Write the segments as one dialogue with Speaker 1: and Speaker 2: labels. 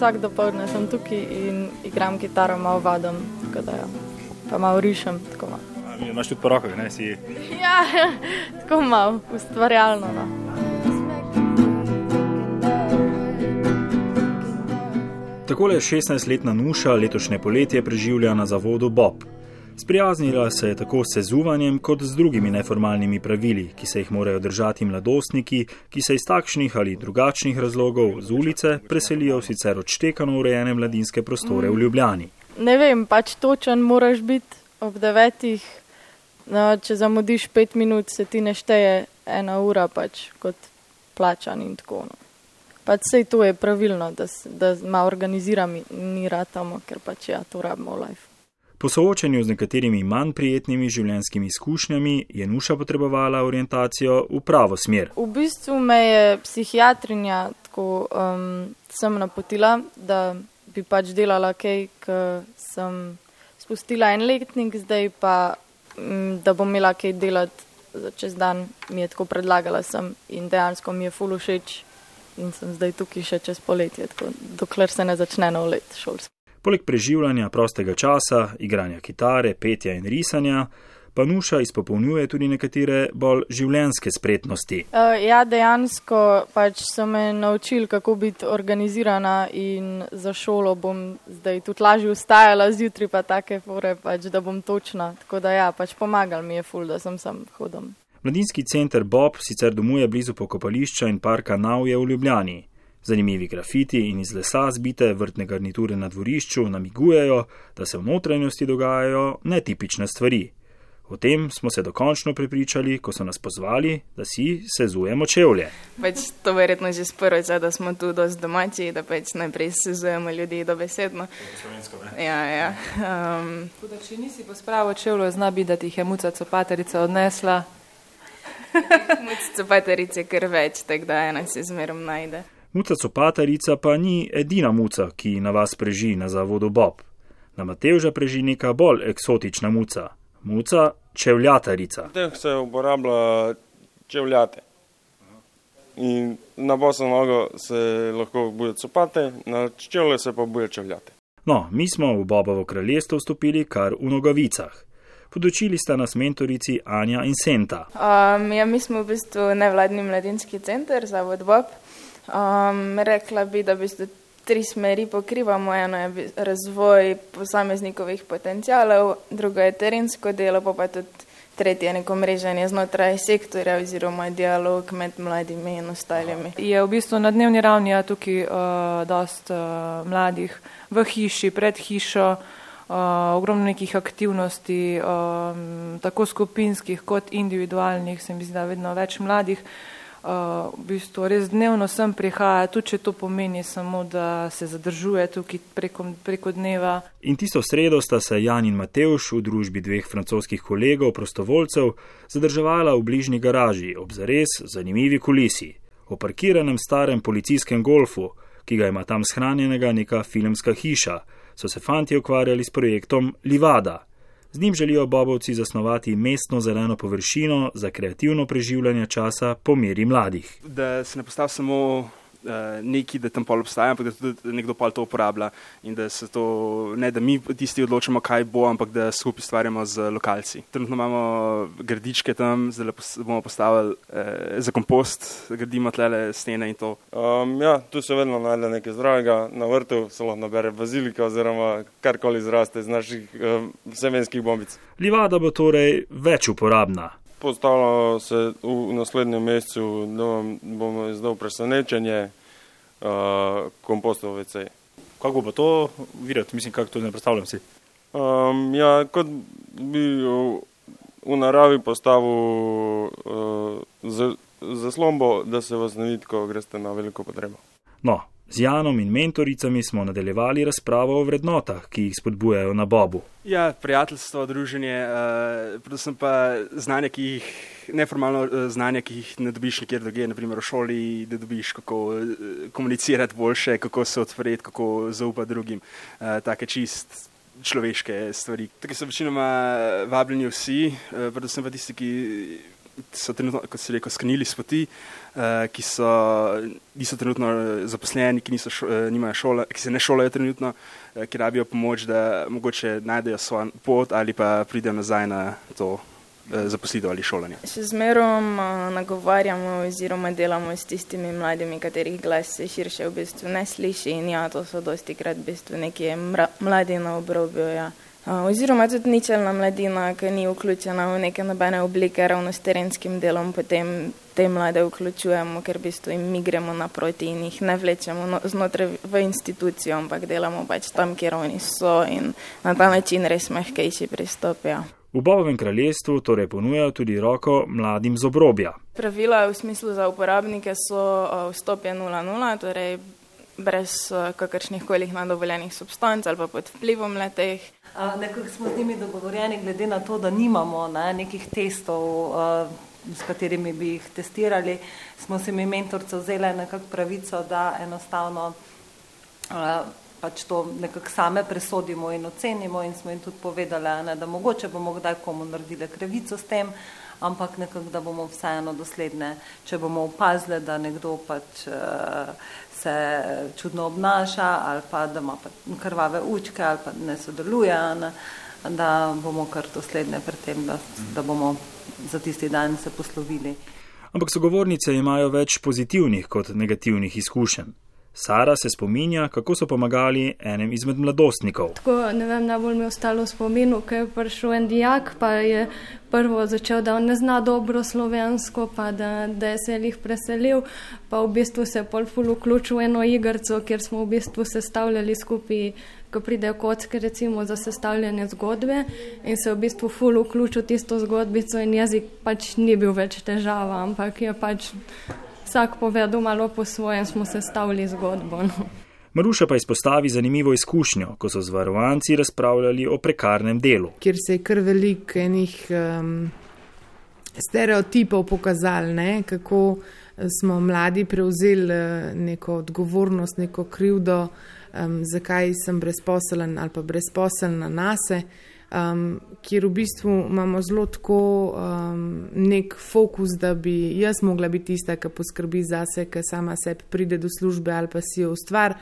Speaker 1: vsak dopoledne sem tukaj in igram kitaro, malo vadim, tako da ja. pa malo rišem.
Speaker 2: Imaš tudi poroko, ne si.
Speaker 1: Ja, tako malo ustvarjalno. No.
Speaker 2: Takole 16-letna Nuša letošnje poletje preživlja na zavodu Bob. Sprijaznila se je tako s sezuvanjem, kot z drugimi neformalnimi pravili, ki se jih morajo držati mladostniki, ki se iz takšnih ali drugačnih razlogov z ulice preselijo v sicer odštekano urejene mladinske prostore v Ljubljani.
Speaker 1: Ne vem, pač točen moraš biti ob devetih. No, če zamudiš pet minut, se ti ne šteje ena ura pač kot plačan in tako. No. Pač sej to je pravilno, da, da malo organiziram in ni ratamo, ker pač ja, to rabimo v life.
Speaker 2: Po soočenju z nekaterimi manj prijetnimi življenjskimi izkušnjami je Nuša potrebovala orientacijo v pravo smer.
Speaker 1: V bistvu me je psihiatrinja tako um, sem napotila, da bi pač delala kaj, ker sem spustila en letnik, zdaj pa, um, da bom imela kaj delati čez dan, mi je tako predlagala sem in dejansko mi je ful všeč in sem zdaj tukaj še čez poletje, tako, dokler se ne začne nov let šolski.
Speaker 2: Poleg preživljanja prostega časa, igranja kitare, petja in risanja, pa Nuša izpopolnjuje tudi nekatere bolj življenjske spretnosti.
Speaker 1: Uh, ja, dejansko pač so me naučili, kako biti organizirana in za šolo bom zdaj tudi lažje vstajala zjutraj, pa take fore, pač, da bom točna. Tako da ja, pač pomagal mi je ful, da sem sem hodom.
Speaker 2: Mladinski center Bob sicer domuje blizu pokopališča in parka Navje v Ljubljani. Zanimivi grafiti in iz lesa zbite vrtne garniture na dvorišču namigujejo, da se v notranjosti dogajajo netipične stvari. O tem smo se dokončno prepričali, ko so nas pozvali, da si sezujemo čevlje.
Speaker 3: Pač to verjetno že sporoča, da smo tu dosti domači, da pač najprej sezujemo ljudi dobesedno. Ja, ja. Um,
Speaker 4: Tako da, če nisi pospravil čevljev, zna biti, da ti je muca copaterica odnesla.
Speaker 3: Mucice paterice kar več, tako da ena se zmerom najde.
Speaker 2: Muca copatarica pa ni edina muca, ki na vas preži na zavodu Bob. Na Matevža preži neka bolj eksotična muca. Muca čevljatarica.
Speaker 5: teh se uporablja čevljate. In na boso nogo se lahko buje copate, na čevlje se pa buje čevljate.
Speaker 2: No, mi smo v Bobovo kraljestvo vstopili kar v nogavicah. Podočili sta nas mentorici Anja in Senta.
Speaker 3: Um, ja, mi smo v bistvu nevladni mladinski center, Zavod Bob. Um, rekla bi, da v bistvu tri smeri pokrivamo. Eno je razvoj posameznikovih potencijalov, drugo je terensko delo, pa, pa tudi tretje je neko mreženje znotraj sektorja oziroma dialog med mladimi in ostalimi.
Speaker 4: Je v bistvu na dnevni ravni ja, tukaj uh, dost uh, mladih v hiši, pred hišo, uh, ogromno nekih aktivnosti, um, tako skupinskih kot individualnih, se mi zdi, da vedno več mladih. Uh, v bistvu res dnevno sem prihaja, tudi če to pomeni samo, da se zadržuje tukaj preko, preko dneva.
Speaker 2: In tisto sredo sta se Jan in Matevž v družbi dveh francoskih kolegov, prostovoljcev, zadrževala v bližnji garaži ob zares zanimivi kulisi, o parkiranem starem policijskem golfu, ki ga ima tam shranjenega neka filmska hiša, so se fanti ukvarjali s projektom Livada. Z njim želijo Bobovci zasnovati mestno zeleno površino za kreativno preživljanje časa po meri mladih.
Speaker 6: da se ne postavi samo neki, da tam pol obstaja, ampak da tudi nekdo pol to uporablja in da se to, ne da mi tisti odločimo, kaj bo, ampak da skupaj stvarjamo z lokalci. Trenutno imamo gradičke tam, zdaj bomo postavili uh, za kompost, gradimo tlele stene in to.
Speaker 5: Um, ja, tu se vedno najde nekaj zdravega, na vrtu se lahko nabere bazilika oziroma karkoli zraste iz naših um, semenskih bombic.
Speaker 2: Livada bo torej več uporabna.
Speaker 5: Postavljamo se v naslednjem mesecu, da vam bomo izdal presenečenje uh, kompostov VC.
Speaker 2: Kako bo to videti, mislim, kako to ne predstavljam si.
Speaker 5: Um, ja, kot bi v, v naravi postavil uh, za, zaslombo, da se vas ne vidi, ko greste na veliko potrebo.
Speaker 2: No, z Janom in mentoricami smo nadaljevali razpravo o vrednotah, ki jih spodbujajo na Bobu.
Speaker 6: Ja, prijateljstvo, druženje, uh, predvsem pa znanje, ki jih, neformalno uh, znanje, ki jih ne dobiš nikjer drugje, naprimer v šoli, da dobiš, kako uh, komunicirati boljše, kako se odpreti, kako zaupati drugim, uh, take čist človeške stvari. Tukaj so večinoma vabljeni vsi, predvsem pa tisti, ki so trenutno, kot se reče, sknili s poti, uh, ki so, niso trenutno zaposleni, ki, niso šo, uh, šole, ki se ne šolajo trenutno, uh, ki rabijo pomoč, da mogoče najdejo svojo pot ali pa pridejo nazaj na to zaposlitev ali šolanje.
Speaker 3: Še zmerom nagovarjamo oziroma delamo s tistimi mladimi, katerih glas se širše v bistvu ne sliši in ja, to so dosti krat v bistvu neki mladi na obrobju. Ja. Oziroma tudi ničelna mladina, ki ni vključena v neke nobene oblike ravno s terenskim delom, potem te mlade vključujemo, ker v bistvu jim mi gremo naproti in jih ne vlečemo no, znotraj v institucijo, ampak delamo pač tam, kjer oni so in na ta način res mehkejši pristopijo.
Speaker 2: V Bobovem kraljestvu torej ponujajo tudi roko mladim z obrobja.
Speaker 3: Pravila v smislu za uporabnike so vstopje 0-0, torej brez kakršnih koli nadovoljenih substanc ali pa pod vplivom leteh.
Speaker 7: Nekako smo z njimi dogovorjeni, glede na to, da nimamo ne, nekih testov, s katerimi bi jih testirali, smo se mi mentorce vzeli nekako pravico, da enostavno pač to nekako same presodimo in ocenimo in smo jim tudi povedali, ne, da mogoče bomo kdaj komu naredili krevico s tem, ampak nekako, da bomo vseeno dosledne, če bomo opazili, da nekdo pač se čudno obnaša ali pa da ima krvave učke ali pa ne sodeluje, ne, da bomo kar dosledne pri tem, da, da bomo za tisti dan se poslovili.
Speaker 2: Ampak sogovornice imajo več pozitivnih kot negativnih izkušenj. Sara se spominja, kako so pomagali enem izmed mladostnikov.
Speaker 8: Tako, ne vem, najbolj mi je ostalo v spominu, ko je prišel en dijak, pa je prvo začel, da ne zna dobro slovensko, pa da, da je se jih preselil, pa v bistvu se je pol ful vključil v eno igrco, kjer smo v bistvu sestavljali skupaj, ko pridejo kocke recimo za sestavljanje zgodbe in se v bistvu ful vključil tisto zgodbico in jezik pač ni bil več težava, ampak je pač vsak povedal malo po svojem, smo se stavili zgodbo. No.
Speaker 2: Maruša pa izpostavi zanimivo izkušnjo, ko so z varovanci razpravljali o prekarnem delu.
Speaker 9: Ker se je kar veliko enih um, stereotipov pokazali, ne? kako smo mladi prevzeli neko odgovornost, neko krivdo, um, zakaj sem brezposelen ali pa brezposelna nase um, kjer v bistvu imamo zelo tako um, nek fokus, da bi jaz mogla biti tista, ki poskrbi za se, ki sama sebi pride do službe ali pa si jo ustvar.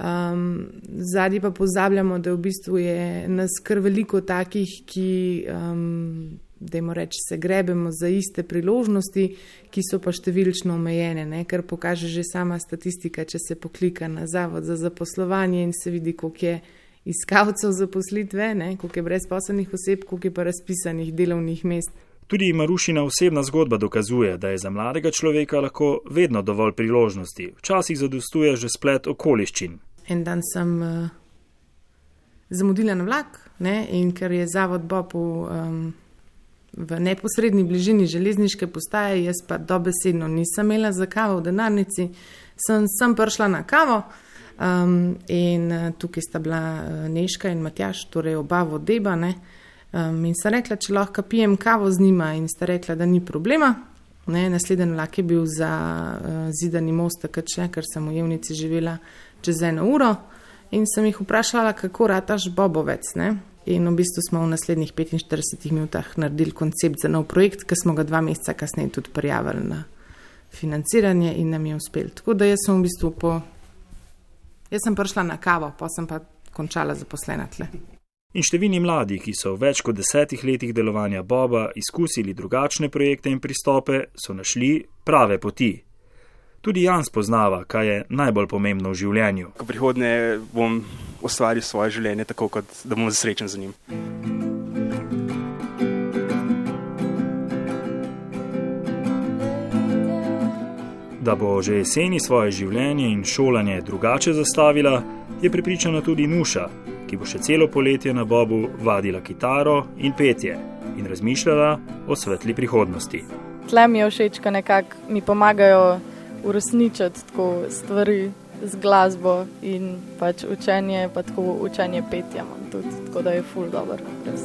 Speaker 9: Um, Zadnji pa pozabljamo, da v bistvu je nas kar veliko takih, ki, um, dajmo reči, se grebemo za iste priložnosti, ki so pa številčno omejene, ne? kar pokaže že sama statistika, če se poklika na zavod za zaposlovanje in se vidi, koliko je iskalcev zaposlitve, koliko je brezposobnih oseb, koliko je pa razpisanih delovnih mest.
Speaker 2: Tudi Marušina osebna zgodba dokazuje, da je za mladega človeka lahko vedno dovolj priložnosti, včasih zadostuje že splet okoliščin.
Speaker 9: En dan sem uh, zamudila na vlak ne, in ker je zavod Bob v, um, v neposrednji bližini železniške postaje, jaz pa dobesedno nisem imela za kavo v denarnici, sem, sem prišla na kavo. Um, in uh, tukaj sta bila uh, Neška in Matjaš, torej oba vodeba. Um, in sta rekla, če lahko pijem kavo z njima, in sta rekla, da ni problema. Ne, naslednji vlak je bil za uh, zidani most, če, ker sem v Jevnici živela čez eno uro. In sem jih vprašala, kako rataš Bobovec. Ne? In v bistvu smo v naslednjih 45 minutah naredili koncept za nov projekt, ki smo ga dva meseca kasneje tudi prijavili na financiranje in nam je uspel. Tako da jaz sem v bistvu po Jaz sem prišla na kavo, pa sem pa končala zaposlena tle.
Speaker 2: In številni mladi, ki so v več kot desetih letih delovanja Boba izkusili drugačne projekte in pristope, so našli prave poti. Tudi Jan spoznava, kaj je najbolj pomembno v življenju.
Speaker 6: V prihodnje bom ustvaril svoje življenje tako, kot da bom srečen z njim.
Speaker 2: Da bo že jeseni svoje življenje in šolanje drugače zastavila, je pripričana tudi Nuša, ki bo še celo poletje na Bobu vadila kitaro in petje in razmišljala o svetli prihodnosti.
Speaker 1: Tle mi je všeč, da nekako mi pomagajo uresničiti stvari z glasbo in pač učenje, pa tako učenje petja, tudi, tako da je ful dobro. Res.